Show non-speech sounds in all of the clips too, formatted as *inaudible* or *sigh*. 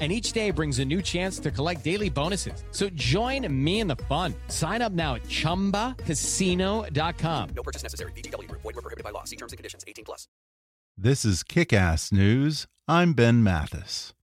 And each day brings a new chance to collect daily bonuses. So join me in the fun. Sign up now at chumbacasino.com. No purchase necessary. VGW Group. Void were prohibited by law. See terms and conditions. 18 plus. This is Kick Ass News. I'm Ben Mathis.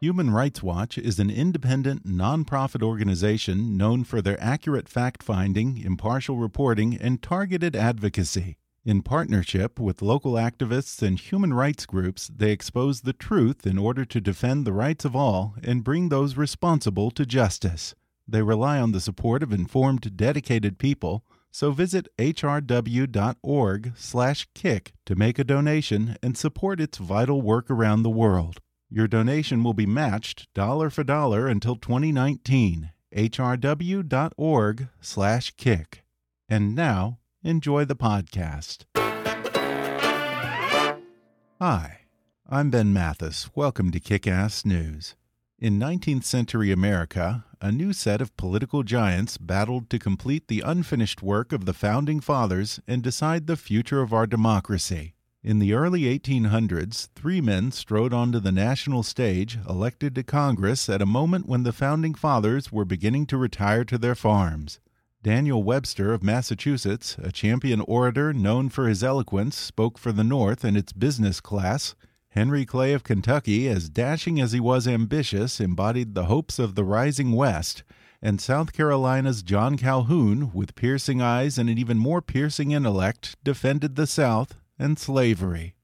Human Rights Watch is an independent, nonprofit organization known for their accurate fact finding, impartial reporting, and targeted advocacy. In partnership with local activists and human rights groups, they expose the truth in order to defend the rights of all and bring those responsible to justice. They rely on the support of informed, dedicated people, so visit hrw.org/kick to make a donation and support its vital work around the world. Your donation will be matched dollar for dollar until 2019. hrw.org/kick. And now, enjoy the podcast. Hi, I'm Ben Mathis. Welcome to Kick Ass News. In 19th century America, a new set of political giants battled to complete the unfinished work of the Founding Fathers and decide the future of our democracy. In the early 1800s, three men strode onto the national stage, elected to Congress at a moment when the Founding Fathers were beginning to retire to their farms. Daniel Webster of Massachusetts, a champion orator known for his eloquence, spoke for the North and its business class. Henry Clay of Kentucky, as dashing as he was ambitious, embodied the hopes of the rising West. And South Carolina's John Calhoun, with piercing eyes and an even more piercing intellect, defended the South and slavery.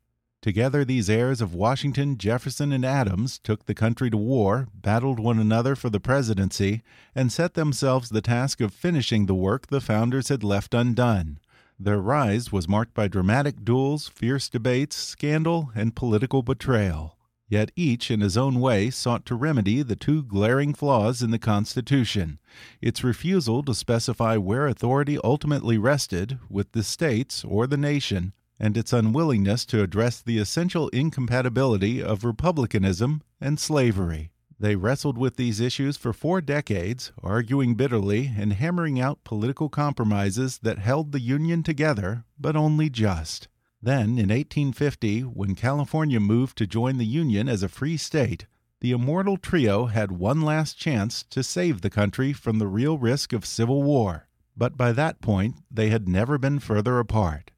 Together, these heirs of Washington, Jefferson, and Adams took the country to war, battled one another for the presidency, and set themselves the task of finishing the work the founders had left undone. Their rise was marked by dramatic duels, fierce debates, scandal, and political betrayal. Yet each, in his own way, sought to remedy the two glaring flaws in the Constitution its refusal to specify where authority ultimately rested, with the states or the nation, and its unwillingness to address the essential incompatibility of republicanism and slavery. They wrestled with these issues for four decades, arguing bitterly and hammering out political compromises that held the Union together, but only just. Then, in 1850, when California moved to join the Union as a free state, the immortal trio had one last chance to save the country from the real risk of civil war. But by that point, they had never been further apart.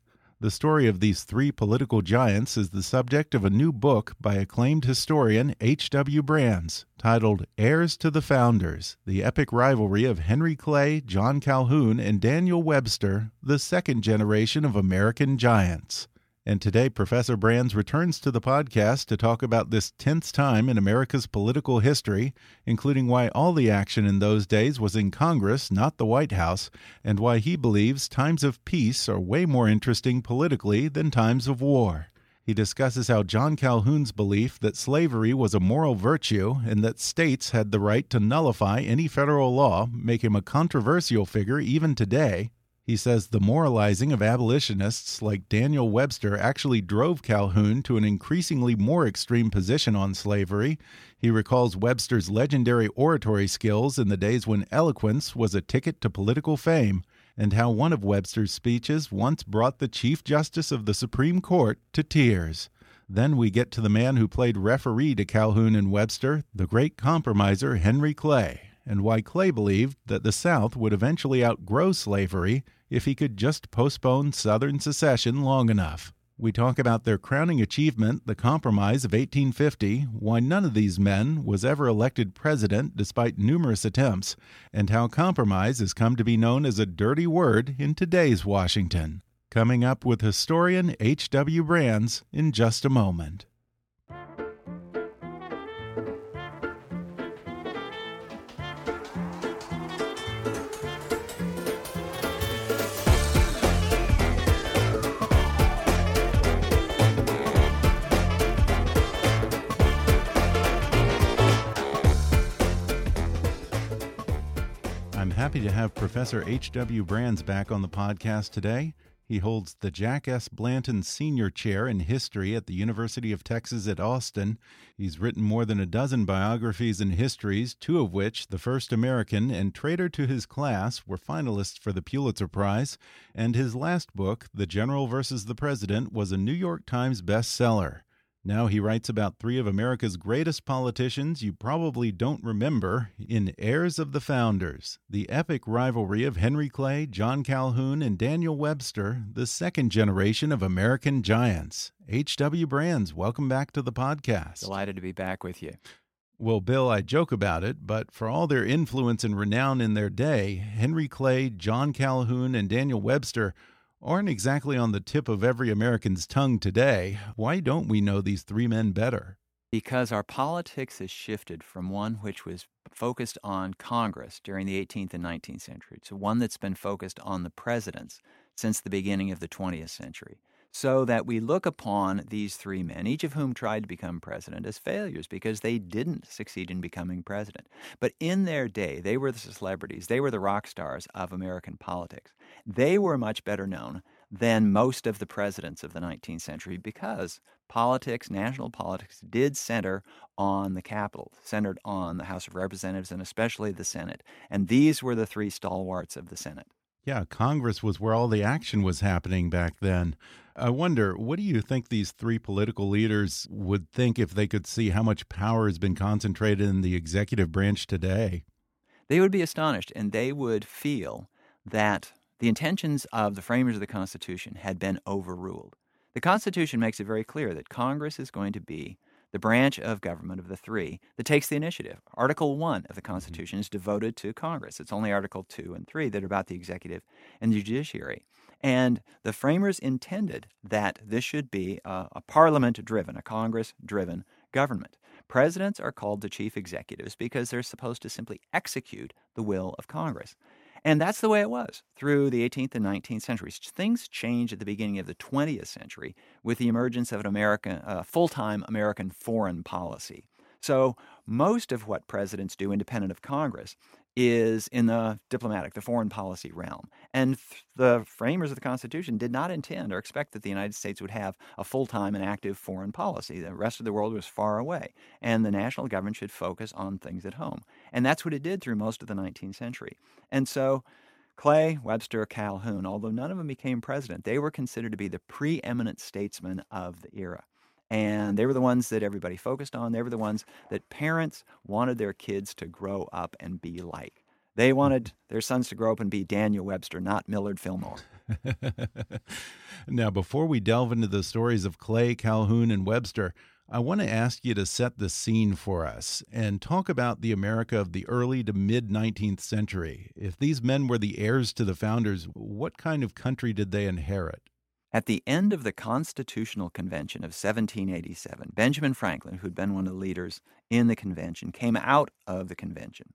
The story of these three political giants is the subject of a new book by acclaimed historian H.W. Brands titled Heirs to the Founders The Epic Rivalry of Henry Clay, John Calhoun, and Daniel Webster, the Second Generation of American Giants. And today, Professor Brands returns to the podcast to talk about this tenth time in America's political history, including why all the action in those days was in Congress, not the White House, and why he believes times of peace are way more interesting politically than times of war. He discusses how John Calhoun's belief that slavery was a moral virtue and that states had the right to nullify any federal law make him a controversial figure even today. He says the moralizing of abolitionists like Daniel Webster actually drove Calhoun to an increasingly more extreme position on slavery. He recalls Webster's legendary oratory skills in the days when eloquence was a ticket to political fame, and how one of Webster's speeches once brought the Chief Justice of the Supreme Court to tears. Then we get to the man who played referee to Calhoun and Webster, the great compromiser Henry Clay and why Clay believed that the South would eventually outgrow slavery if he could just postpone Southern secession long enough. We talk about their crowning achievement, the Compromise of 1850, why none of these men was ever elected president despite numerous attempts, and how compromise has come to be known as a dirty word in today's Washington. Coming up with historian H.W. Brands in just a moment. Happy to have Professor H.W. Brands back on the podcast today. He holds the Jack S. Blanton Senior Chair in History at the University of Texas at Austin. He's written more than a dozen biographies and histories, two of which, The First American and Traitor to His Class, were finalists for the Pulitzer Prize. And his last book, The General versus the President, was a New York Times bestseller. Now he writes about three of America's greatest politicians you probably don't remember in Heirs of the Founders, the epic rivalry of Henry Clay, John Calhoun, and Daniel Webster, the second generation of American giants. H.W. Brands, welcome back to the podcast. Delighted to be back with you. Well, Bill, I joke about it, but for all their influence and renown in their day, Henry Clay, John Calhoun, and Daniel Webster aren't exactly on the tip of every American's tongue today. Why don't we know these three men better? Because our politics has shifted from one which was focused on Congress during the 18th and 19th century to one that's been focused on the presidents since the beginning of the 20th century. So that we look upon these three men, each of whom tried to become president, as failures because they didn't succeed in becoming president. But in their day, they were the celebrities, they were the rock stars of American politics. They were much better known than most of the presidents of the 19th century because politics, national politics, did center on the Capitol, centered on the House of Representatives and especially the Senate. And these were the three stalwarts of the Senate. Yeah, Congress was where all the action was happening back then. I wonder, what do you think these three political leaders would think if they could see how much power has been concentrated in the executive branch today? They would be astonished and they would feel that the intentions of the framers of the Constitution had been overruled. The Constitution makes it very clear that Congress is going to be the branch of government of the three that takes the initiative. Article 1 of the mm-hmm. Constitution is devoted to Congress. It's only Article 2 and 3 that are about the executive and the judiciary. And the framers intended that this should be a, a parliament driven, a Congress driven government. Presidents are called the chief executives because they're supposed to simply execute the will of Congress. And that's the way it was through the 18th and 19th centuries. Things changed at the beginning of the 20th century with the emergence of an American, uh, full-time American foreign policy. So most of what presidents do, independent of Congress, is in the diplomatic, the foreign policy realm. And th- the framers of the Constitution did not intend or expect that the United States would have a full time and active foreign policy. The rest of the world was far away, and the national government should focus on things at home. And that's what it did through most of the 19th century. And so, Clay, Webster, Calhoun, although none of them became president, they were considered to be the preeminent statesmen of the era. And they were the ones that everybody focused on. They were the ones that parents wanted their kids to grow up and be like. They wanted *laughs* their sons to grow up and be Daniel Webster, not Millard Fillmore. *laughs* now, before we delve into the stories of Clay, Calhoun, and Webster, I want to ask you to set the scene for us and talk about the America of the early to mid 19th century. If these men were the heirs to the founders, what kind of country did they inherit? At the end of the Constitutional Convention of 1787, Benjamin Franklin, who'd been one of the leaders in the convention, came out of the convention.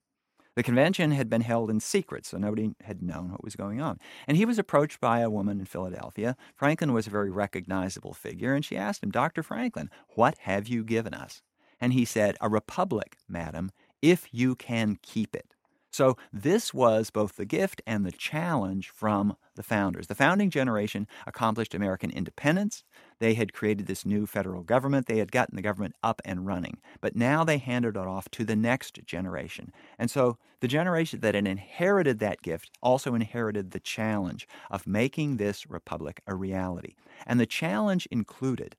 The convention had been held in secret, so nobody had known what was going on. And he was approached by a woman in Philadelphia. Franklin was a very recognizable figure, and she asked him, Dr. Franklin, what have you given us? And he said, A republic, madam, if you can keep it. So this was both the gift and the challenge from the founders. The founding generation accomplished American independence. They had created this new federal government. They had gotten the government up and running. But now they handed it off to the next generation. And so the generation that had inherited that gift also inherited the challenge of making this republic a reality. And the challenge included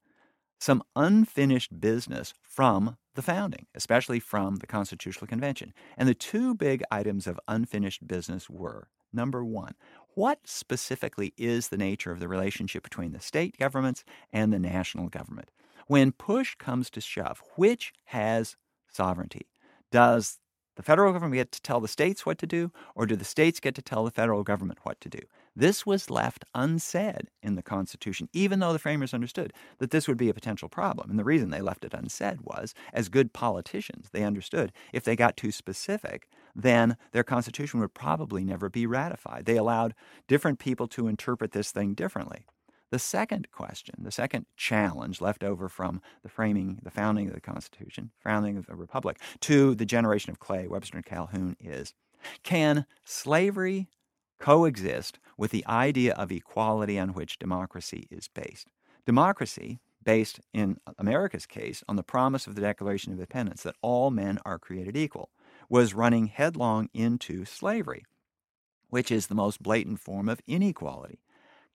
some unfinished business from the founding, especially from the Constitutional Convention. And the two big items of unfinished business were number one, what specifically is the nature of the relationship between the state governments and the national government? When push comes to shove, which has sovereignty? Does the federal government get to tell the states what to do, or do the states get to tell the federal government what to do? This was left unsaid in the Constitution, even though the framers understood that this would be a potential problem. And the reason they left it unsaid was, as good politicians, they understood if they got too specific, then their Constitution would probably never be ratified. They allowed different people to interpret this thing differently. The second question, the second challenge left over from the framing, the founding of the Constitution, founding of the Republic, to the generation of Clay, Webster, and Calhoun is can slavery coexist with the idea of equality on which democracy is based? Democracy, based in America's case on the promise of the Declaration of Independence that all men are created equal, was running headlong into slavery, which is the most blatant form of inequality.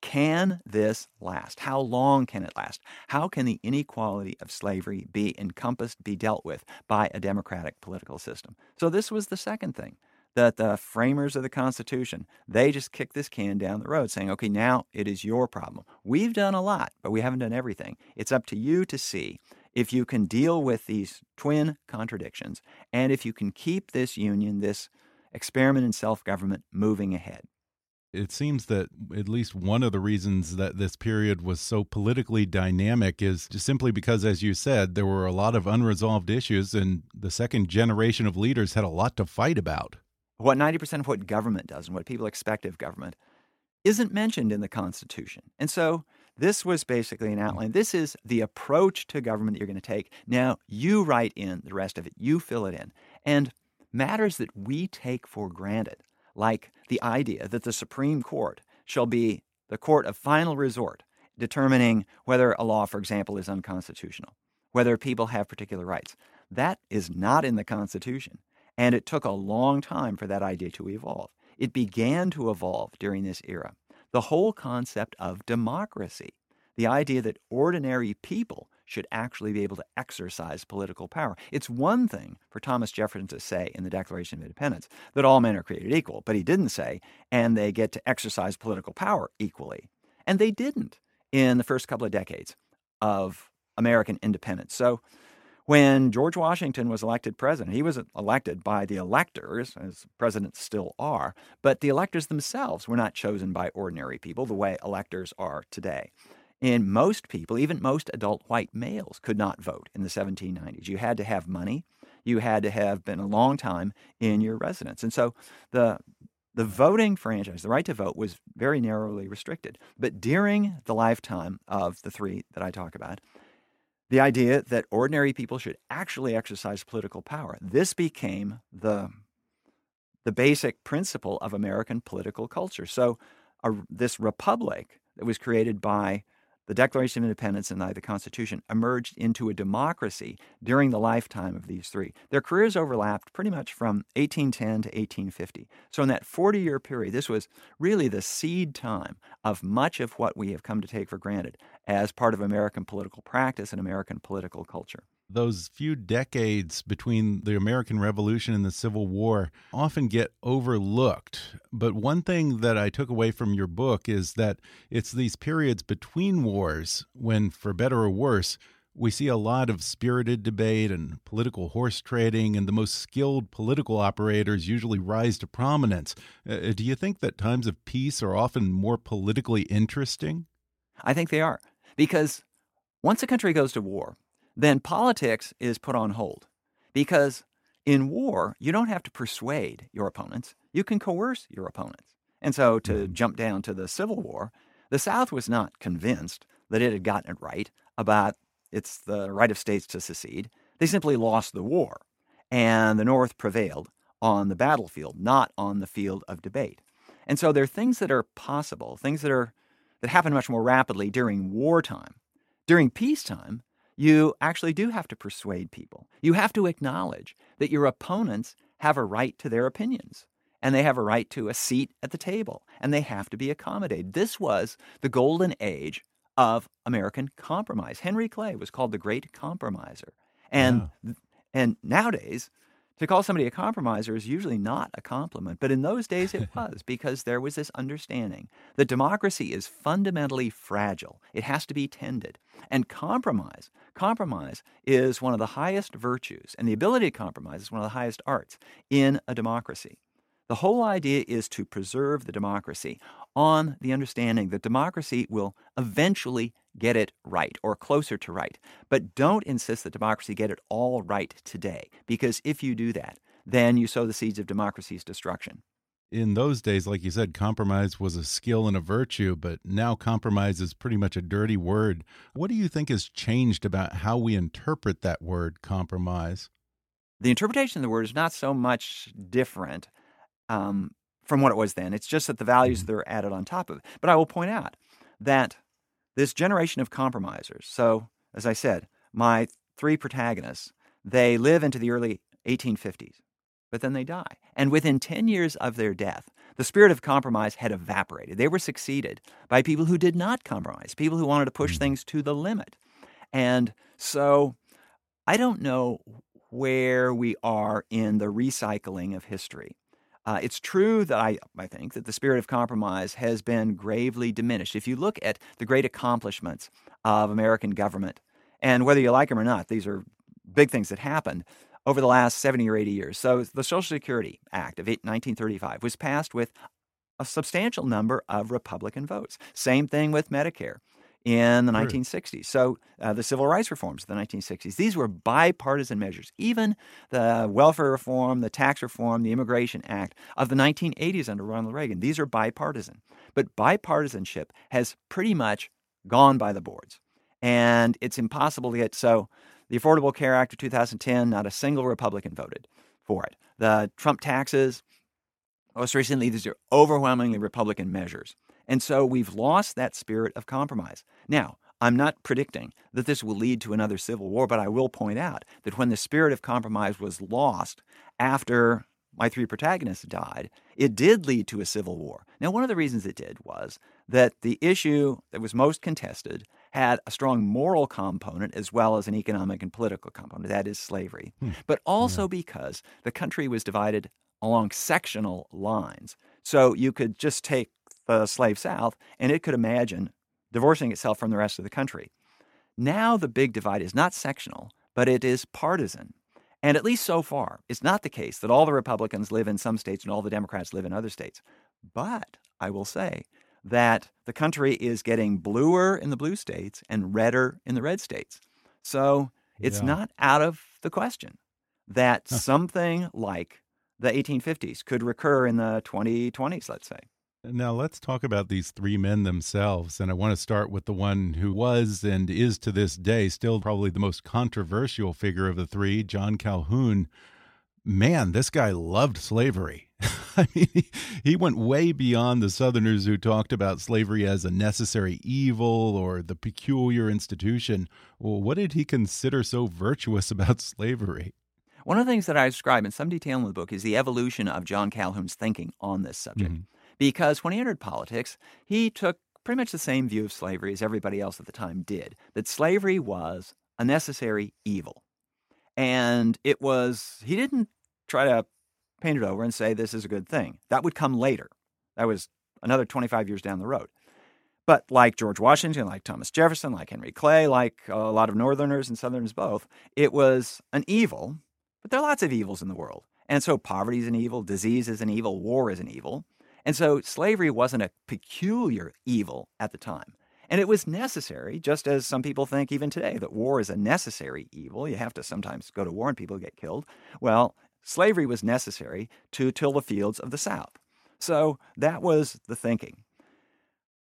Can this last? How long can it last? How can the inequality of slavery be encompassed, be dealt with by a democratic political system? So this was the second thing that the framers of the Constitution, they just kicked this can down the road saying, okay, now it is your problem. We've done a lot, but we haven't done everything. It's up to you to see if you can deal with these twin contradictions and if you can keep this union, this experiment in self government moving ahead it seems that at least one of the reasons that this period was so politically dynamic is simply because, as you said, there were a lot of unresolved issues, and the second generation of leaders had a lot to fight about. What 90% of what government does and what people expect of government isn't mentioned in the Constitution. And so this was basically an mm. outline. This is the approach to government that you're going to take. Now you write in the rest of it, you fill it in. And matters that we take for granted like the idea that the Supreme Court shall be the court of final resort, determining whether a law, for example, is unconstitutional, whether people have particular rights. That is not in the Constitution. And it took a long time for that idea to evolve. It began to evolve during this era. The whole concept of democracy, the idea that ordinary people should actually be able to exercise political power. It's one thing for Thomas Jefferson to say in the Declaration of Independence that all men are created equal, but he didn't say, and they get to exercise political power equally. And they didn't in the first couple of decades of American independence. So when George Washington was elected president, he was elected by the electors, as presidents still are, but the electors themselves were not chosen by ordinary people the way electors are today. And most people, even most adult white males, could not vote in the 1790s. You had to have money. You had to have been a long time in your residence. And so the the voting franchise, the right to vote, was very narrowly restricted. But during the lifetime of the three that I talk about, the idea that ordinary people should actually exercise political power, this became the, the basic principle of American political culture. So, a, this republic that was created by the Declaration of Independence and the Constitution emerged into a democracy during the lifetime of these three. Their careers overlapped pretty much from 1810 to 1850. So, in that 40 year period, this was really the seed time of much of what we have come to take for granted as part of American political practice and American political culture those few decades between the American Revolution and the Civil War often get overlooked. But one thing that I took away from your book is that it's these periods between wars when, for better or worse, we see a lot of spirited debate and political horse trading, and the most skilled political operators usually rise to prominence. Uh, do you think that times of peace are often more politically interesting? I think they are. Because once a country goes to war, then politics is put on hold. Because in war, you don't have to persuade your opponents, you can coerce your opponents. And so, to mm-hmm. jump down to the Civil War, the South was not convinced that it had gotten it right about it's the right of states to secede. They simply lost the war, and the North prevailed on the battlefield, not on the field of debate. And so there are things that are possible, things that are that happen much more rapidly during wartime. During peacetime, you actually do have to persuade people. You have to acknowledge that your opponents have a right to their opinions and they have a right to a seat at the table and they have to be accommodated. This was the golden age of American compromise. Henry Clay was called the great compromiser. And yeah. and nowadays To call somebody a compromiser is usually not a compliment, but in those days it *laughs* was because there was this understanding that democracy is fundamentally fragile. It has to be tended. And compromise, compromise is one of the highest virtues, and the ability to compromise is one of the highest arts in a democracy. The whole idea is to preserve the democracy on the understanding that democracy will eventually get it right or closer to right. But don't insist that democracy get it all right today, because if you do that, then you sow the seeds of democracy's destruction. In those days, like you said, compromise was a skill and a virtue, but now compromise is pretty much a dirty word. What do you think has changed about how we interpret that word, compromise? The interpretation of the word is not so much different um, from what it was then. It's just that the values Mhm. that are added on top of it. But I will point out that this generation of compromisers, so as I said, my three protagonists, they live into the early 1850s, but then they die. And within 10 years of their death, the spirit of compromise had evaporated. They were succeeded by people who did not compromise, people who wanted to push Mhm. things to the limit. And so I don't know where we are in the recycling of history. Uh, it's true that I, I think that the spirit of compromise has been gravely diminished. If you look at the great accomplishments of American government, and whether you like them or not, these are big things that happened over the last 70 or 80 years. So the Social Security Act of 1935 was passed with a substantial number of Republican votes. Same thing with Medicare in the Sure. 1960s. So uh, the civil rights reforms of the 1960s, these were bipartisan measures. Even the welfare reform, the tax reform, the Immigration Act of the 1980s under Ronald Reagan, these are bipartisan. But bipartisanship has pretty much gone by the boards. And it's impossible to get so the Affordable Care Act of 2010, not a single Republican voted for it. The Trump taxes, most recently, these are overwhelmingly Republican measures. And so we've lost that spirit of compromise. Now, I'm not predicting that this will lead to another civil war, but I will point out that when the spirit of compromise was lost after my three protagonists died, it did lead to a civil war. Now, one of the reasons it did was that the issue that was most contested had a strong moral component as well as an economic and political component, that is slavery, hmm. but also because the country was divided along sectional lines. So you could just take the slave South and it could imagine divorcing itself from the rest of the country. Now the big divide is not sectional, but it is partisan. And at least so far, it's not the case that all the Republicans live in some states and all the Democrats live in other states. But I will say that the country is getting bluer in the blue states and redder in the red states. So it's Yeah. not out of the question that something like the 1850s could recur in the 2020s, let's say. Now, let's talk about these three men themselves. And I want to start with the one who was and is to this day still probably the most controversial figure of the three, John Calhoun. Man, this guy loved slavery. *laughs* I mean, he, he went way beyond the Southerners who talked about slavery as a necessary evil or the peculiar institution. Well, what did he consider so virtuous *laughs* about slavery? One of the things that I describe in some detail in the book is the evolution of John Calhoun's thinking on this subject. Mhm. Because when he entered politics, he took pretty much the same view of slavery as everybody else at the time did that slavery was a necessary evil. And it was, he didn't try to paint it over and say this is a good thing. That would come later. That was another 25 years down the road. But like George Washington, like Thomas Jefferson, like Henry Clay, like a lot of Northerners and Southerners both, it was an evil, but there are lots of evils in the world. And so poverty is an evil, disease is an evil, war is an evil. And so slavery wasn't a peculiar evil at the time. And it was necessary, just as some people think even today that war is a necessary evil. You have to sometimes go to war and people get killed. Well, slavery was necessary to till the fields of the South. So that was the thinking.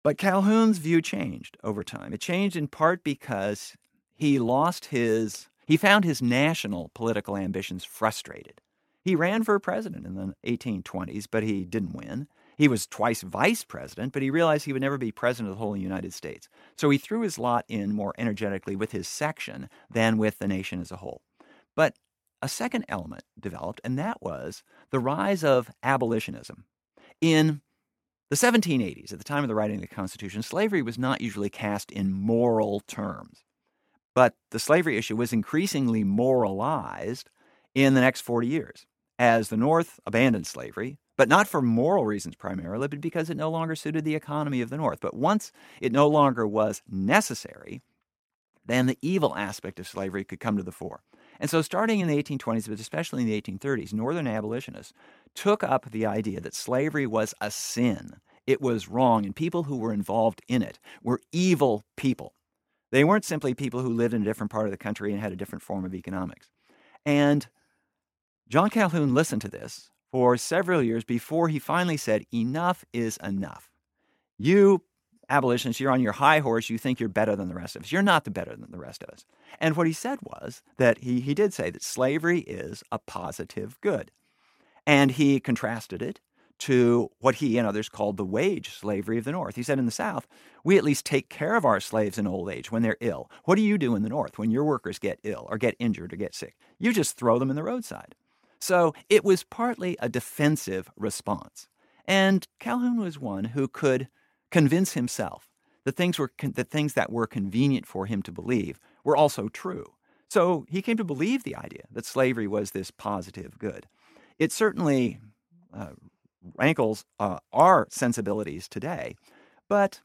But Calhoun's view changed over time. It changed in part because he lost his, he found his national political ambitions frustrated. He ran for president in the 1820s, but he didn't win. He was twice vice president, but he realized he would never be president of the whole United States. So he threw his lot in more energetically with his section than with the nation as a whole. But a second element developed, and that was the rise of abolitionism. In the 1780s, at the time of the writing of the Constitution, slavery was not usually cast in moral terms. But the slavery issue was increasingly moralized in the next 40 years as the North abandoned slavery, but not for moral reasons primarily, but because it no longer suited the economy of the North. But once it no longer was necessary, then the evil aspect of slavery could come to the fore. And so, starting in the 1820s, but especially in the 1830s, Northern abolitionists took up the idea that slavery was a sin. It was wrong, and people who were involved in it were evil people. They weren't simply people who lived in a different part of the country and had a different form of economics. And John Calhoun listened to this for several years before he finally said, Enough is enough. You abolitionists, you're on your high horse. You think you're better than the rest of us. You're not the better than the rest of us. And what he said was that he, he did say that slavery is a positive good. And he contrasted it to what he and others called the wage slavery of the North. He said in the South, we at least take care of our slaves in old age when they're ill. What do you do in the North when your workers get ill or get injured or get sick? You just throw them in the roadside. So it was partly a defensive response. And Calhoun was one who could convince himself that things, were, that things that were convenient for him to believe were also true. So he came to believe the idea that slavery was this positive good. It certainly uh, rankles uh, our sensibilities today, but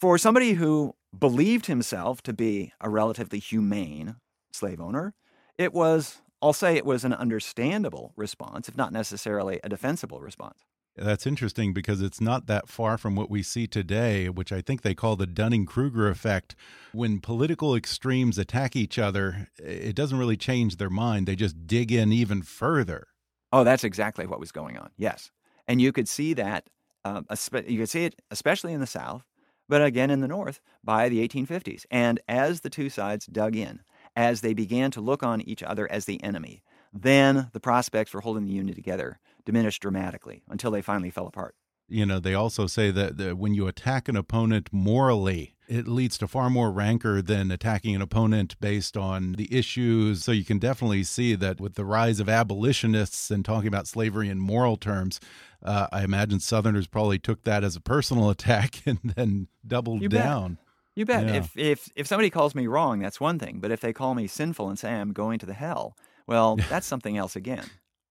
for somebody who believed himself to be a relatively humane slave owner, it was, I'll say, it was an understandable response, if not necessarily a defensible response. That's interesting because it's not that far from what we see today, which I think they call the Dunning Kruger effect. When political extremes attack each other, it doesn't really change their mind, they just dig in even further. Oh, that's exactly what was going on. Yes. And you could see that, uh, you could see it especially in the South, but again in the North by the 1850s. And as the two sides dug in, as they began to look on each other as the enemy, then the prospects for holding the Union together diminished dramatically until they finally fell apart. You know, they also say that, that when you attack an opponent morally, it leads to far more rancor than attacking an opponent based on the issues. So you can definitely see that with the rise of abolitionists and talking about slavery in moral terms, uh, I imagine Southerners probably took that as a personal *laughs* attack and then doubled you down. You bet. Yeah. If if if somebody calls me wrong, that's one thing. But if they call me sinful and say I'm going to the hell, well, that's something else again.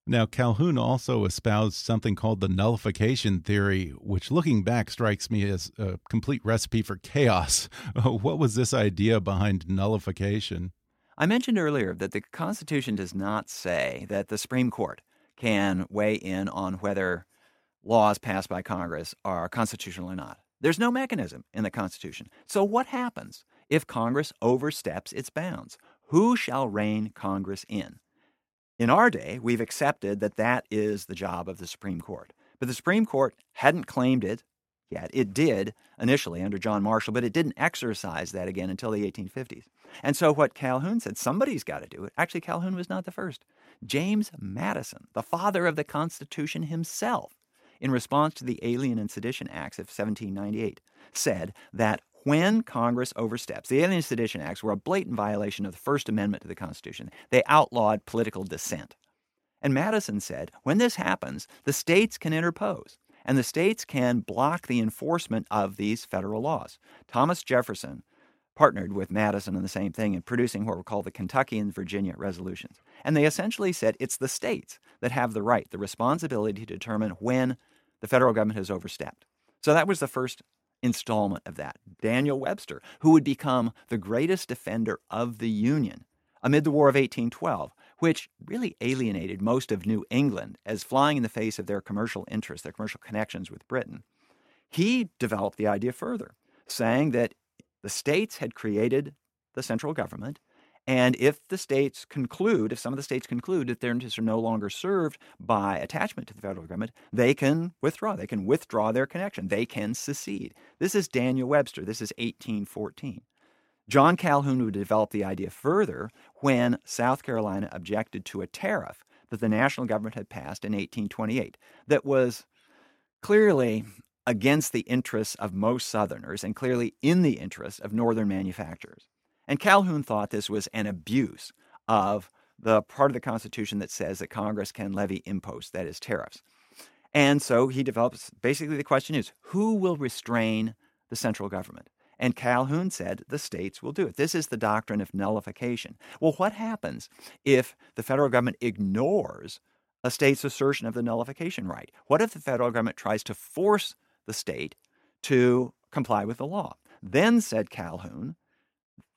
Now, Calhoun also espoused something called the nullification theory, which looking back strikes me as a complete recipe for chaos. *laughs* What was this idea behind nullification? I mentioned earlier that the Constitution does not say that the Supreme Court can weigh in on whether laws passed by Congress are constitutional or not. There's no mechanism in the Constitution. So, what happens if Congress oversteps its bounds? Who shall rein Congress in? In our day, we've accepted that that is the job of the Supreme Court. But the Supreme Court hadn't claimed it yet. It did initially under John Marshall, but it didn't exercise that again until the 1850s. And so what Calhoun said, somebody's got to do it. Actually, Calhoun was not the first. James Madison, the father of the Constitution himself, in response to the Alien and Sedition Acts of 1798, said that when Congress oversteps, the Alien and Sedition Acts were a blatant violation of the First Amendment to the Constitution. They outlawed political dissent. And Madison said, when this happens, the states can interpose, and the states can block the enforcement of these federal laws. Thomas Jefferson partnered with Madison on the same thing in producing what were called the Kentucky and Virginia resolutions. And they essentially said it's the states that have the right, the responsibility to determine when the federal government has overstepped. So that was the first installment of that. Daniel Webster, who would become the greatest defender of the Union amid the War of 1812, which really alienated most of New England as flying in the face of their commercial interests, their commercial connections with Britain. He developed the idea further, saying that the states had created the central government and if the states conclude, if some of the states conclude that their interests are no longer served by attachment to the federal government, they can withdraw. They can withdraw their connection. They can secede. This is Daniel Webster. This is 1814. John Calhoun would develop the idea further when South Carolina objected to a tariff that the national government had passed in 1828 that was clearly against the interests of most Southerners and clearly in the interests of Northern manufacturers. And Calhoun thought this was an abuse of the part of the Constitution that says that Congress can levy imposts, that is, tariffs. And so he develops basically the question is who will restrain the central government? And Calhoun said the states will do it. This is the doctrine of nullification. Well, what happens if the federal government ignores a state's assertion of the nullification right? What if the federal government tries to force the state to comply with the law? Then, said Calhoun,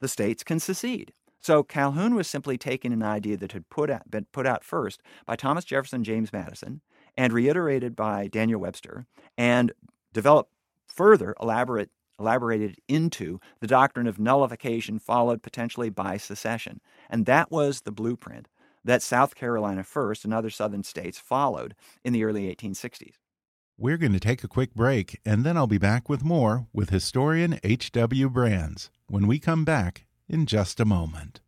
the states can secede. So Calhoun was simply taking an idea that had put out, been put out first by Thomas Jefferson, James Madison, and reiterated by Daniel Webster, and developed further elaborate elaborated into the doctrine of nullification, followed potentially by secession. And that was the blueprint that South Carolina first and other southern states followed in the early 1860s. We're going to take a quick break, and then I'll be back with more with historian H.W. Brands when we come back in just a moment.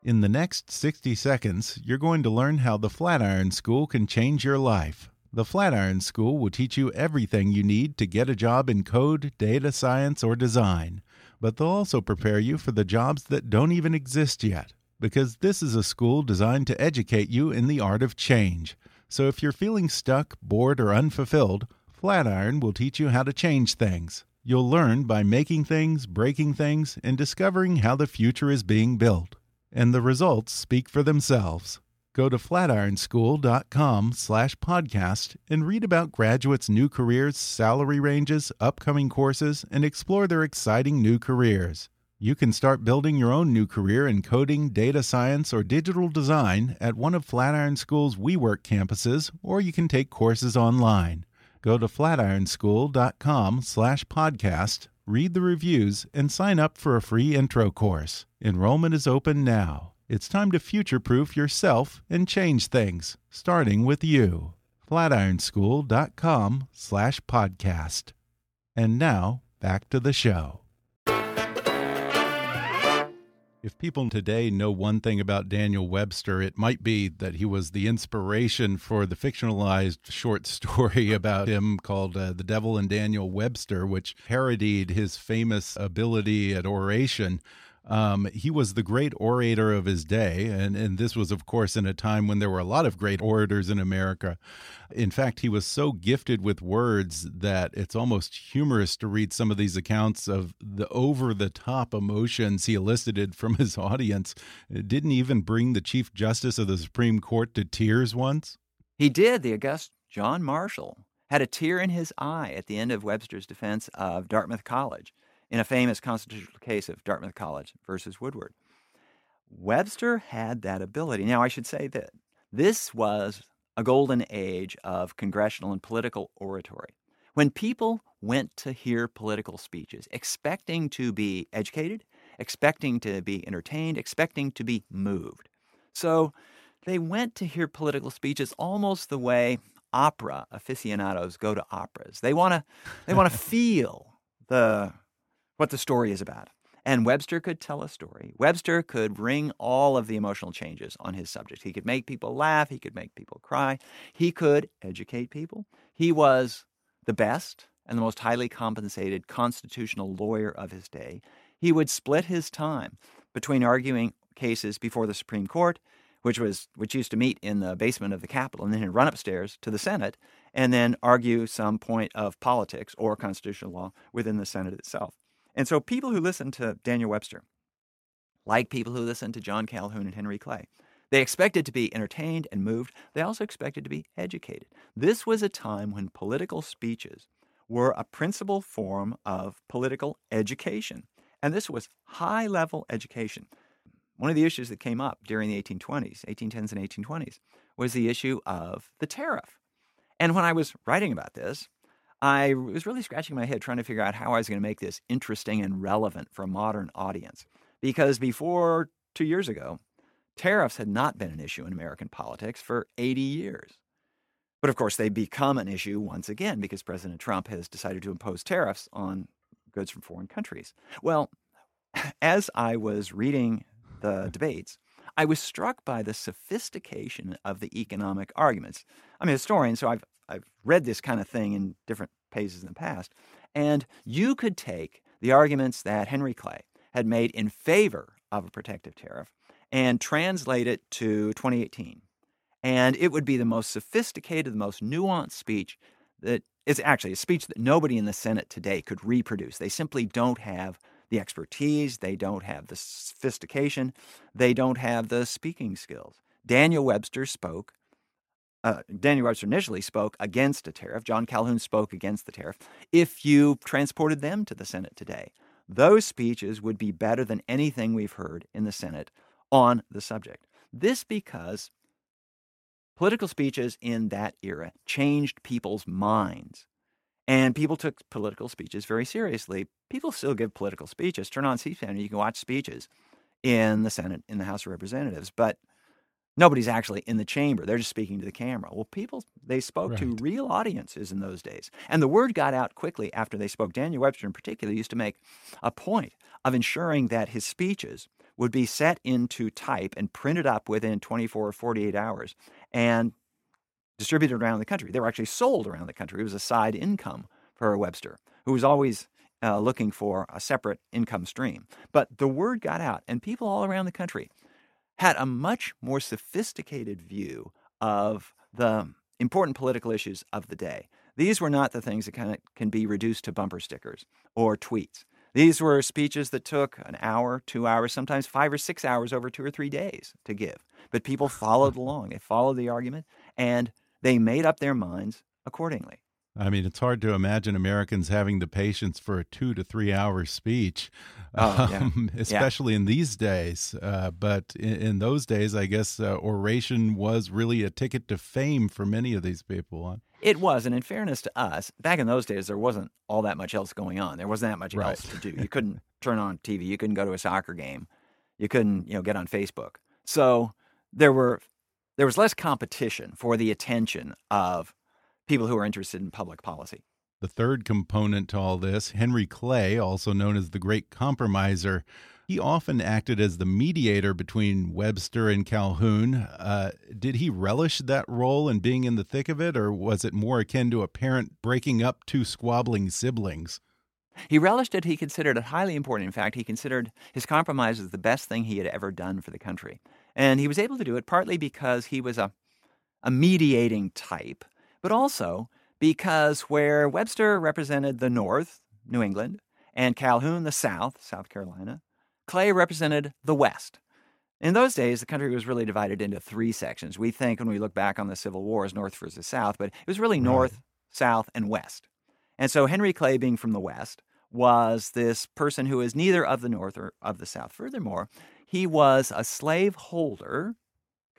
In the next 60 seconds, you're going to learn how the Flatiron School can change your life. The Flatiron School will teach you everything you need to get a job in code, data science, or design. But they'll also prepare you for the jobs that don't even exist yet, because this is a school designed to educate you in the art of change. So if you're feeling stuck, bored, or unfulfilled, Flatiron will teach you how to change things. You'll learn by making things, breaking things, and discovering how the future is being built and the results speak for themselves. Go to flatironschool.com slash podcast and read about graduates' new careers, salary ranges, upcoming courses, and explore their exciting new careers. You can start building your own new career in coding, data science, or digital design at one of Flatiron School's WeWork campuses, or you can take courses online. Go to flatironschool.com slash podcast read the reviews, and sign up for a free intro course. Enrollment is open now. It's time to future proof yourself and change things, starting with you. Flatironschool.com slash podcast. And now, back to the show. If people today know one thing about Daniel Webster, it might be that he was the inspiration for the fictionalized short *laughs* story about him called uh, The Devil and Daniel Webster, which parodied his famous ability at oration. Um, he was the great orator of his day, and, and this was, of course, in a time when there were a lot of great orators in America. In fact, he was so gifted with words that it's almost humorous to read some of these accounts of the over the top emotions he elicited from his *laughs* audience. It didn't even bring the Chief Justice of the Supreme Court to tears once. He did. The august John Marshall had a tear in his eye at the end of Webster's defense of Dartmouth College in a famous constitutional case of Dartmouth College versus Woodward. Webster had that ability. Now, I should say that this was a golden age of congressional and political oratory. When people went to hear political speeches, expecting to be educated, expecting to be entertained, expecting to be moved. So they went to hear political speeches almost the way opera aficionados go to operas. They want to they want to *laughs* feel the what the story is about. And Webster could tell a story. Webster could bring all of the emotional changes on his subject. He could make people laugh. He could make people cry. He could educate people. He was the best and the most highly compensated constitutional lawyer of his day. He would split his time between arguing cases before the Supreme Court, which was which used to meet in the basement of the Capitol, and then he'd run upstairs to the Senate and then argue some point of politics or constitutional law within the Senate itself. And so people who listen to Daniel Webster, like people who listen to John Calhoun and Henry Clay, they expected to be entertained and moved. They also expected to be educated. This was a time when political speeches were a principal form of political education. And this was high level education. One of the issues that came up during the 1820s, 1810s and 1820s, was the issue of the tariff. And when I was writing about this, I was really scratching my head trying to figure out how I was going to make this interesting and relevant for a modern audience. Because before two years ago, tariffs had not been an issue in American politics for 80 years. But of course, they become an issue once again because President Trump has decided to impose tariffs on goods from foreign countries. Well, *laughs* as I was reading the debates, I was struck by the sophistication of the economic arguments. I'm a historian, so I've I've read this kind of thing in different pages in the past, and you could take the arguments that Henry Clay had made in favor of a protective tariff and translate it to 2018 And it would be the most sophisticated, the most nuanced speech that is actually a speech that nobody in the Senate today could reproduce. They simply don't have the expertise, they don't have the sophistication, they don't have the speaking skills. Daniel Webster spoke. Uh, Daniel Webster initially spoke against a tariff. John Calhoun spoke against the tariff. If you transported them to the Senate today, those speeches would be better than anything we've heard in the Senate on the subject. This because political speeches in that era changed people's minds. And people took political speeches very seriously. People still give political speeches. Turn on C-SPAN and you can watch speeches in the Senate, in the House of Representatives. But nobody's actually in the chamber. They're just speaking to the camera. Well, people, they spoke right. to real audiences in those days. And the word got out quickly after they spoke. Daniel Webster, in particular, used to make a point of ensuring that his speeches would be set into type and printed up within 24 or 48 hours and distributed around the country. They were actually sold around the country. It was a side income for Webster, who was always uh, looking for a separate income stream. But the word got out, and people all around the country had a much more sophisticated view of the important political issues of the day. These were not the things that kind of can be reduced to bumper stickers or tweets. These were speeches that took an hour, two hours, sometimes five or six hours over two or three days to give. But people *laughs* followed along. They followed the argument and they made up their minds accordingly. I mean, it's hard to imagine Americans having the patience for a two to three hour speech, oh, yeah. *laughs* um, especially yeah. in these days. Uh, but in, in, those days, I guess uh, oration was really a ticket to fame for many of these people. It was, and in fairness to us, back in those days, there wasn't all that much else going on. There wasn't that much right. else to do. You couldn't *laughs* turn on TV. You couldn't go to a soccer game. You couldn't, you know, get on Facebook. So there were there was less competition for the attention of people who are interested in public policy. The third component to all this, Henry Clay, also known as the Great Compromiser, he often acted as the mediator between Webster and Calhoun. Uh, did he relish that role and being in the thick of it, or was it more akin to a parent breaking up two squabbling siblings? He relished it. He considered it highly important. In fact, he considered his compromise as the best thing he had ever done for the country. And he was able to do it partly because he was a, a mediating type but also because where Webster represented the North, New England, and Calhoun the South, South Carolina, Clay represented the West. In those days, the country was really divided into three sections. We think when we look back on the Civil War as North versus South, but it was really North, right. South, and West. And so Henry Clay, being from the West, was this person who is neither of the North or of the South. Furthermore, he was a slave holder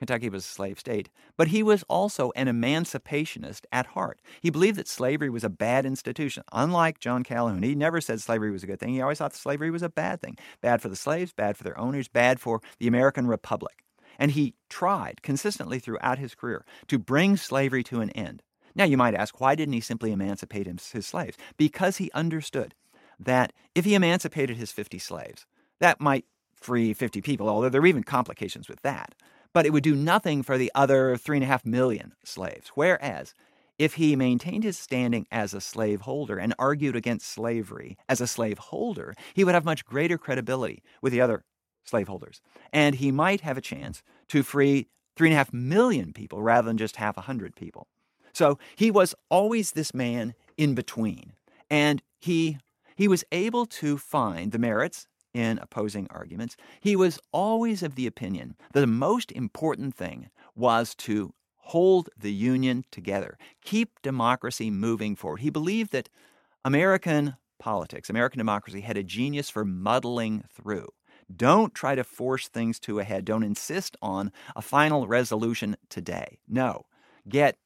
Kentucky was a slave state, but he was also an emancipationist at heart. He believed that slavery was a bad institution. Unlike John Calhoun, he never said slavery was a good thing. He always thought slavery was a bad thing bad for the slaves, bad for their owners, bad for the American Republic. And he tried consistently throughout his career to bring slavery to an end. Now, you might ask, why didn't he simply emancipate his slaves? Because he understood that if he emancipated his 50 slaves, that might free 50 people, although there are even complications with that but it would do nothing for the other three and a half million slaves. Whereas, if he maintained his standing as a slaveholder and argued against slavery as a slaveholder, he would have much greater credibility with the other slaveholders. And he might have a chance to free three and a half million people rather than just half a hundred people. So he was always this man in between. And he, he was able to find the merits in opposing arguments, he was always of the opinion that the most important thing was to hold the Union together, keep democracy moving forward. He believed that American politics, American democracy, had a genius for muddling through. Don't try to force things to a head. Don't insist on a final resolution today. No, get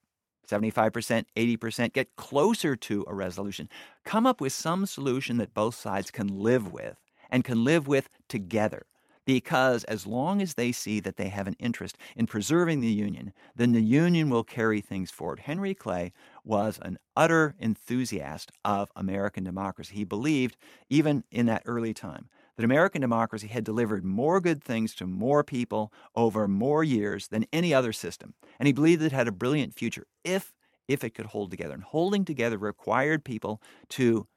75%, 80%, get closer to a resolution. Come up with some solution that both sides can live with and can live with together. Because as long as they see that they have an interest in preserving the Union, then the Union will carry things forward. Henry Clay was an utter enthusiast of American democracy. He believed, even in that early time, that American democracy had delivered more good things to more people over more years than any other system. And he believed it had a brilliant future if if it could hold together. And holding together required people to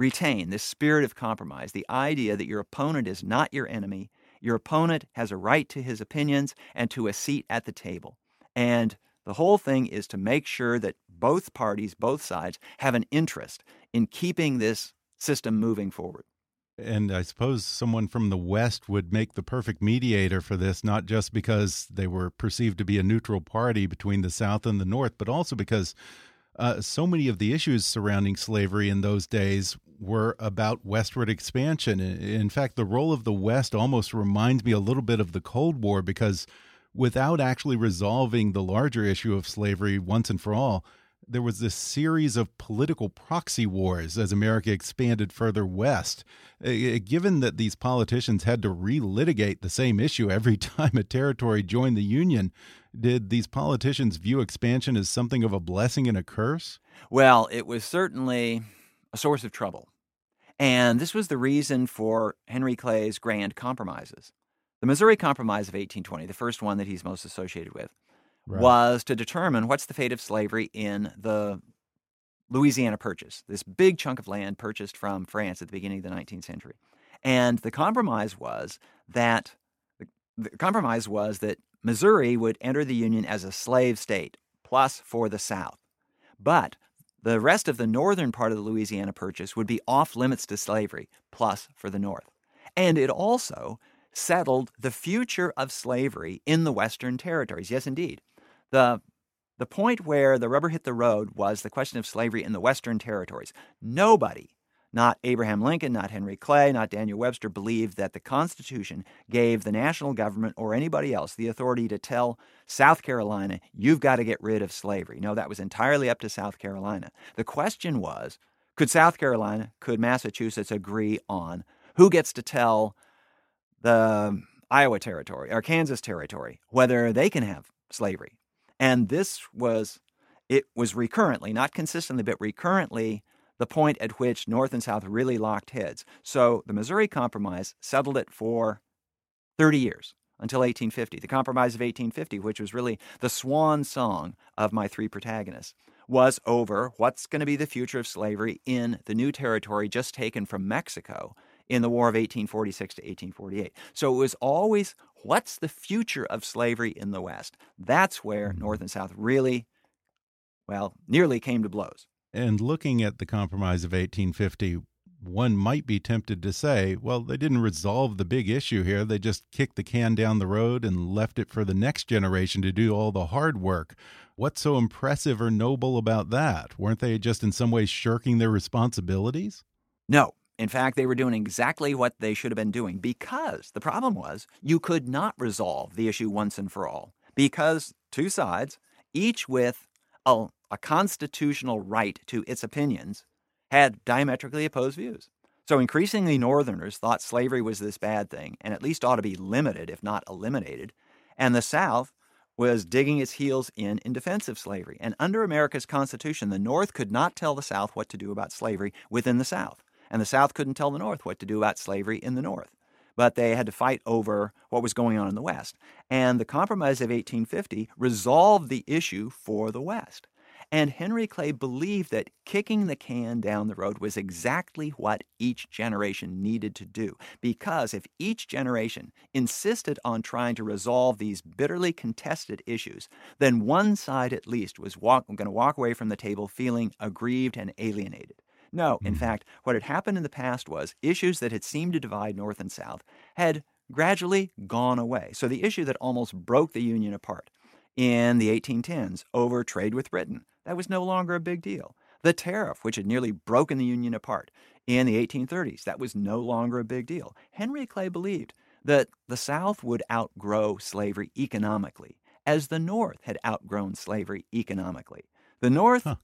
retain this spirit of compromise, the idea that your opponent is not your enemy, your opponent has a right to his opinions and to a seat at the table. And the whole thing is to make sure that both parties, both sides, have an interest in keeping this system moving forward. And I suppose someone from the West would make the perfect mediator for this, not just because they were perceived to be a neutral party between the South and the North, but also because uh, so many of the issues surrounding slavery in those days were about westward expansion. In fact, the role of the West almost reminds me a little bit of the Cold War because without actually resolving the larger issue of slavery once and for all, there was this series of political proxy wars as America expanded further west. Given that these politicians had to relitigate the same issue every *laughs* time a territory joined the Union, did these politicians view expansion as something of a blessing and a curse? Well, it was certainly a source of trouble. And this was the reason for Henry Clay's grand compromises. The Missouri Compromise of 1820, the first one that he's most associated with, right. was to determine what's the fate of slavery in the Louisiana Purchase, this big chunk of land purchased from France at the beginning of the 19th century. And the compromise was that the compromise was that Missouri would enter the Union as a slave state, plus for the South. But the rest of the northern part of the Louisiana Purchase would be off limits to slavery, plus for the North. And it also settled the future of slavery in the Western territories. Yes, indeed. The, the point where the rubber hit the road was the question of slavery in the Western territories. Nobody, not Abraham Lincoln, not Henry Clay, not Daniel Webster, believed that the Constitution gave the national government or anybody else the authority to tell South Carolina, you've got to get rid of slavery. No, that was entirely up to South Carolina. The question was could South Carolina, could Massachusetts agree on who gets to tell the Iowa Territory or Kansas Territory whether they can have slavery? And this was, it was recurrently, not consistently, but recurrently, the point at which North and South really locked heads. So the Missouri Compromise settled it for 30 years until 1850. The Compromise of 1850, which was really the swan song of my three protagonists, was over what's going to be the future of slavery in the new territory just taken from Mexico in the War of 1846 to 1848. So it was always what's the future of slavery in the West? That's where mm-hmm. North and South really, well, nearly came to blows. And looking at the Compromise of 1850, one might be tempted to say, well, they didn't resolve the big issue here. They just kicked the can down the road and left it for the next generation to do all the hard work. What's so impressive or noble about that? Weren't they just in some ways shirking their responsibilities? No. In fact, they were doing exactly what they should have been doing because the problem was you could not resolve the issue once and for all because two sides, each with a, a constitutional right to its opinions, had diametrically opposed views. So increasingly, Northerners thought slavery was this bad thing and at least ought to be limited, if not eliminated. And the South was digging its heels in in defense of slavery. And under America's Constitution, the North could not tell the South what to do about slavery within the South and the South couldn't tell the North what to do about slavery in the North. But they had to fight over what was going on in the West. And the Compromise of 1850 resolved the issue for the West. And Henry Clay believed that kicking the can down the road was exactly what each generation needed to do. Because if each generation insisted on trying to resolve these bitterly contested issues, then one side at least was walk, going to walk away from the table feeling aggrieved and alienated. No, in mm-hmm. fact, what had happened in the past was issues that had seemed to divide North and South had gradually gone away. So the issue that almost broke the Union apart in the 1810s over trade with Britain, that was no longer a big deal. The tariff, which had nearly broken the Union apart in the 1830s, that was no longer a big deal. Henry Clay believed that the South would outgrow slavery economically, as the North had outgrown slavery economically. The North huh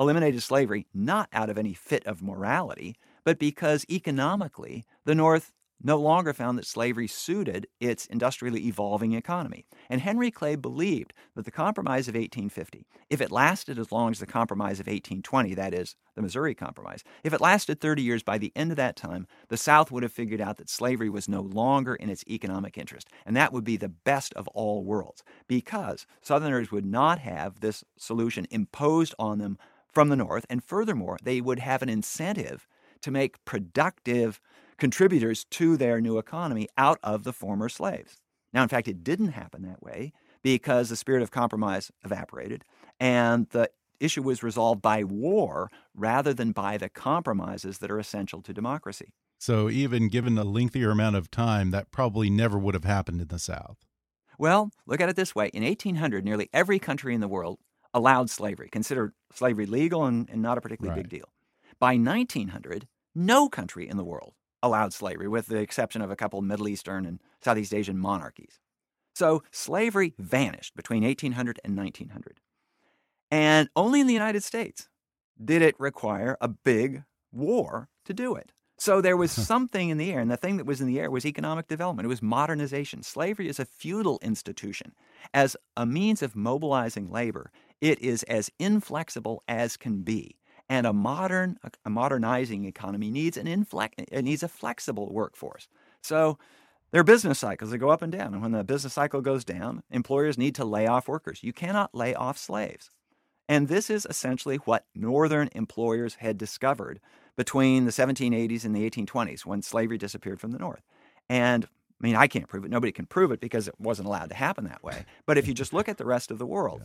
eliminated slavery not out of any fit of morality, but because economically the North no longer found that slavery suited its industrially evolving economy. And Henry Clay believed that the Compromise of 1850, if it lasted as long as the Compromise of 1820, that is, the Missouri Compromise, if it lasted 30 years, by the end of that time, the South would have figured out that slavery was no longer in its economic interest. And that would be the best of all worlds because Southerners would not have this solution imposed on them from the North. And furthermore, they would have an incentive to make productive contributors to their new economy out of the former slaves. Now, in fact, it didn't happen that way because the spirit of compromise evaporated and the issue was resolved by war rather than by the compromises that are essential to democracy. So, even given a lengthier amount of time, that probably never would have happened in the South. Well, look at it this way. In 1800, nearly every country in the world allowed slavery, considered slavery legal and, and not a particularly Right. big deal. By 1900, no country in the world allowed slavery, with the exception of a couple Middle Eastern and Southeast Asian monarchies. So slavery vanished between 1800 and 1900. And only in the United States did it require a big war to do it. So there was *laughs* something in the air, and the thing that was in the air was economic development. It was modernization. Slavery is a feudal institution. As a means of mobilizing labor, it is as inflexible as can be. And a modern, a modernizing economy needs an inflex, it needs a flexible workforce. So there are business cycles that go up and down. And when the business cycle goes down, employers need to lay off workers. You cannot lay off slaves. And this is essentially what Northern employers had discovered between the 1780s and the 1820s when slavery disappeared from the North. And I mean, I can't prove it. Nobody can prove it because it wasn't allowed to happen that way. But if you just look at the rest of the world,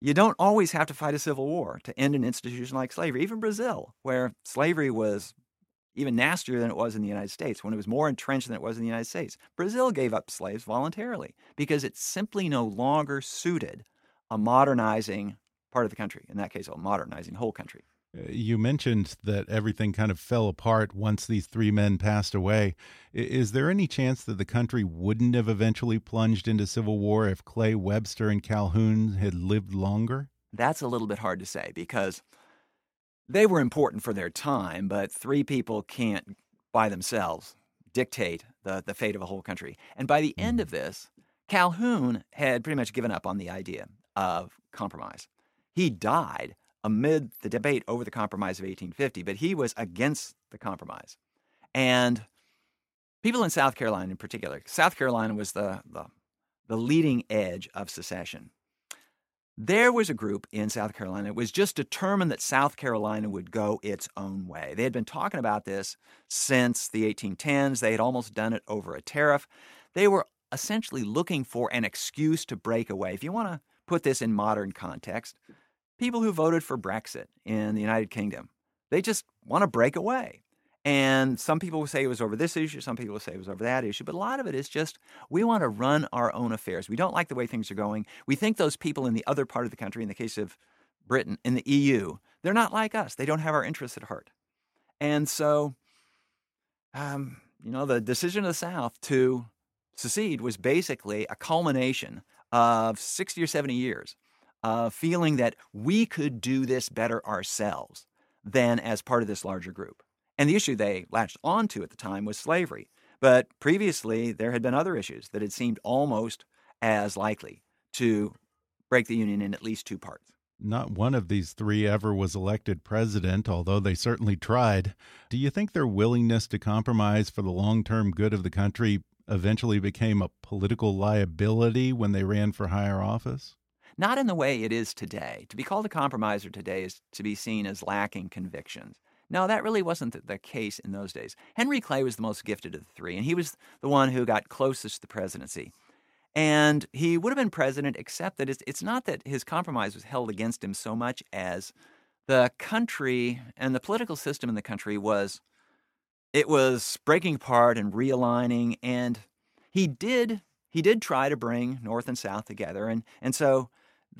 you don't always have to fight a civil war to end an institution like slavery. Even Brazil, where slavery was even nastier than it was in the United States, when it was more entrenched than it was in the United States, Brazil gave up slaves voluntarily because it simply no longer suited a modernizing part of the country. In that case, a modernizing whole country. You mentioned that everything kind of fell apart once these three men passed away. Is there any chance that the country wouldn't have eventually plunged into civil war if Clay Webster and Calhoun had lived longer? That's a little bit hard to say because they were important for their time, but three people can't by themselves dictate the, the fate of a whole country. And by the end mm-hmm. of this, Calhoun had pretty much given up on the idea of compromise. He died amid the debate over the compromise of 1850, but he was against the compromise. And people in South Carolina in particular, South Carolina was the, the, the leading edge of secession. There was a group in South Carolina that was just determined that South Carolina would go its own way. They had been talking about this since the 1810s. They had almost done it over a tariff. They were essentially looking for an excuse to break away. If you want to put this in modern context, people who voted for Brexit in the United Kingdom, they just want to break away. And some people will say it was over this issue, some people will say it was over that issue, but a lot of it is just we want to run our own affairs. We don't like the way things are going. We think those people in the other part of the country, in the case of Britain, in the EU, they're not like us. They don't have our interests at heart. And so, um, you know, the decision of the South to secede was basically a culmination of 60 or 70 years of feeling that we could do this better ourselves than as part of this larger group. And the issue they latched onto at the time was slavery. But previously, there had been other issues that had seemed almost as likely to break the Union in at least two parts. Not one of these three ever was elected president, although they certainly tried. Do you think their willingness to compromise for the long term good of the country eventually became a political liability when they ran for higher office? Not in the way it is today. To be called a compromiser today is to be seen as lacking convictions. No, that really wasn't the- case in those days. Henry Clay was the most gifted of the three, and he was the one who got closest to the presidency. And he would have been president, except that it's, it's not that his compromise was held against him so much as the country and the political system in the country was it was breaking apart and realigning and he did he did try to bring north and south together and and so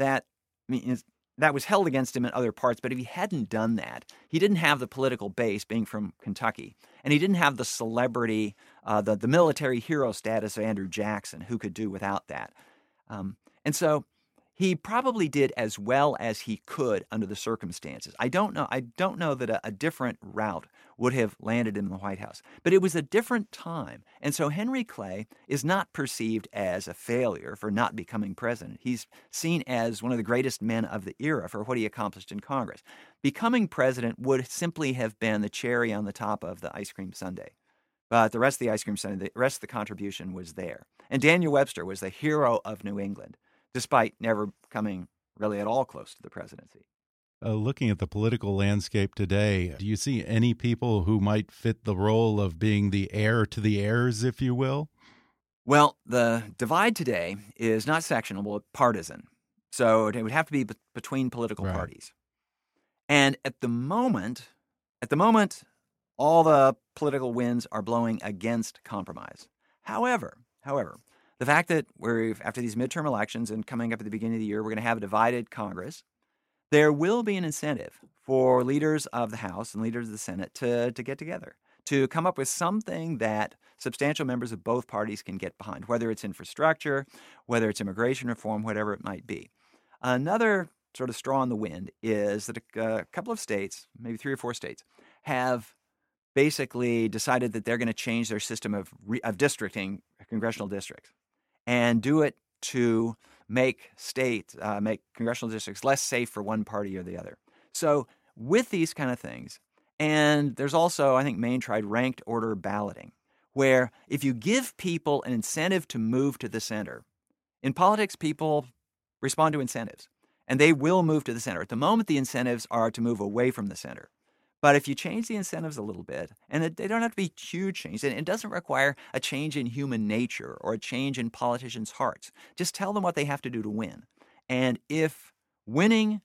that I mean, that was held against him in other parts but if he hadn't done that he didn't have the political base being from kentucky and he didn't have the celebrity uh, the, the military hero status of andrew jackson. Who could do without that? Um, and so he probably did as well as he could under the circumstances. I don't know. I don't know that a, a different route would have landed him in the White House, but it was a different time, and so Henry Clay is not perceived as a failure for not becoming president. He's seen as one of the greatest men of the era for what he accomplished in Congress. Becoming president would simply have been the cherry on the top of the ice cream sundae. But the rest of the ice cream sundae, the rest of the contribution was there. And Daniel Webster was the hero of New England despite never coming really at all close to the presidency. Uh, looking at the political landscape today, do you see any people who might fit the role of being the heir to the heirs, if you will? Well, the divide today is not sectional, but partisan. So it would have to be be- between political Right. parties. And at the moment, at the moment, all the political winds are blowing against compromise. However, however, the fact that we're after these midterm elections and coming up at the beginning of the year, we're going to have a divided Congress. There will be an incentive for leaders of the House and leaders of the Senate to, to get together, to come up with something that substantial members of both parties can get behind, whether it's infrastructure, whether it's immigration reform, whatever it might be. Another sort of straw in the wind is that a, a couple of states, maybe three or four states, have basically decided that they're going to change their system of, re, of districting, congressional districts, and do it to make state, uh, make congressional districts less safe for one party or the other. So, with these kind of things, and there's also, I think Maine tried ranked order balloting, where if you give people an incentive to move to the center, in politics, people respond to incentives and they will move to the center. At the moment, the incentives are to move away from the center. But if you change the incentives a little bit, and they don't have to be huge changes, and it doesn't require a change in human nature or a change in politicians' hearts. Just tell them what they have to do to win. And if winning,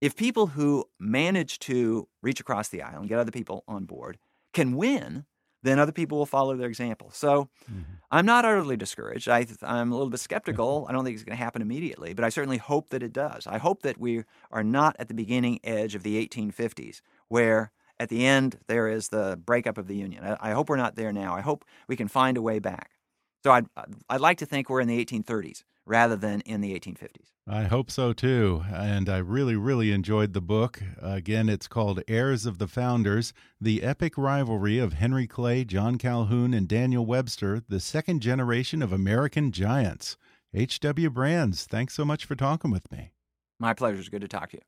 if people who manage to reach across the aisle and get other people on board can win, then other people will follow their example. So mm-hmm. I'm not utterly discouraged. I, I'm a little bit skeptical. I don't think it's going to happen immediately, but I certainly hope that it does. I hope that we are not at the beginning edge of the 1850s, where at the end there is the breakup of the Union. I, I hope we're not there now. I hope we can find a way back. So I'd, I'd like to think we're in the 1830s rather than in the 1850s. I hope so too. And I really, really enjoyed the book. Again, it's called Heirs of the Founders The Epic Rivalry of Henry Clay, John Calhoun, and Daniel Webster, the second generation of American giants. H.W. Brands, thanks so much for talking with me. My pleasure. It's good to talk to you.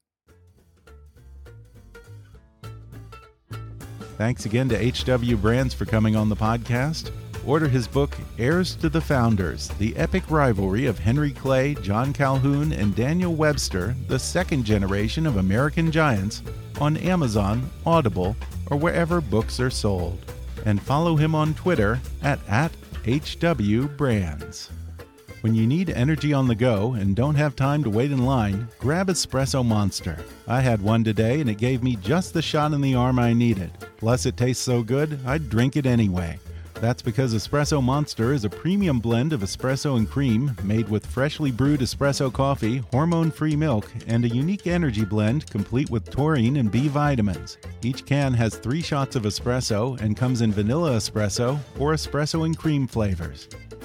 Thanks again to H.W. Brands for coming on the podcast. Order his book, Heirs to the Founders The Epic Rivalry of Henry Clay, John Calhoun, and Daniel Webster, the second generation of American giants, on Amazon, Audible, or wherever books are sold. And follow him on Twitter at, at HWBrands. When you need energy on the go and don't have time to wait in line, grab Espresso Monster. I had one today and it gave me just the shot in the arm I needed. Plus, it tastes so good, I'd drink it anyway. That's because Espresso Monster is a premium blend of espresso and cream made with freshly brewed espresso coffee, hormone free milk, and a unique energy blend complete with taurine and B vitamins. Each can has three shots of espresso and comes in vanilla espresso or espresso and cream flavors.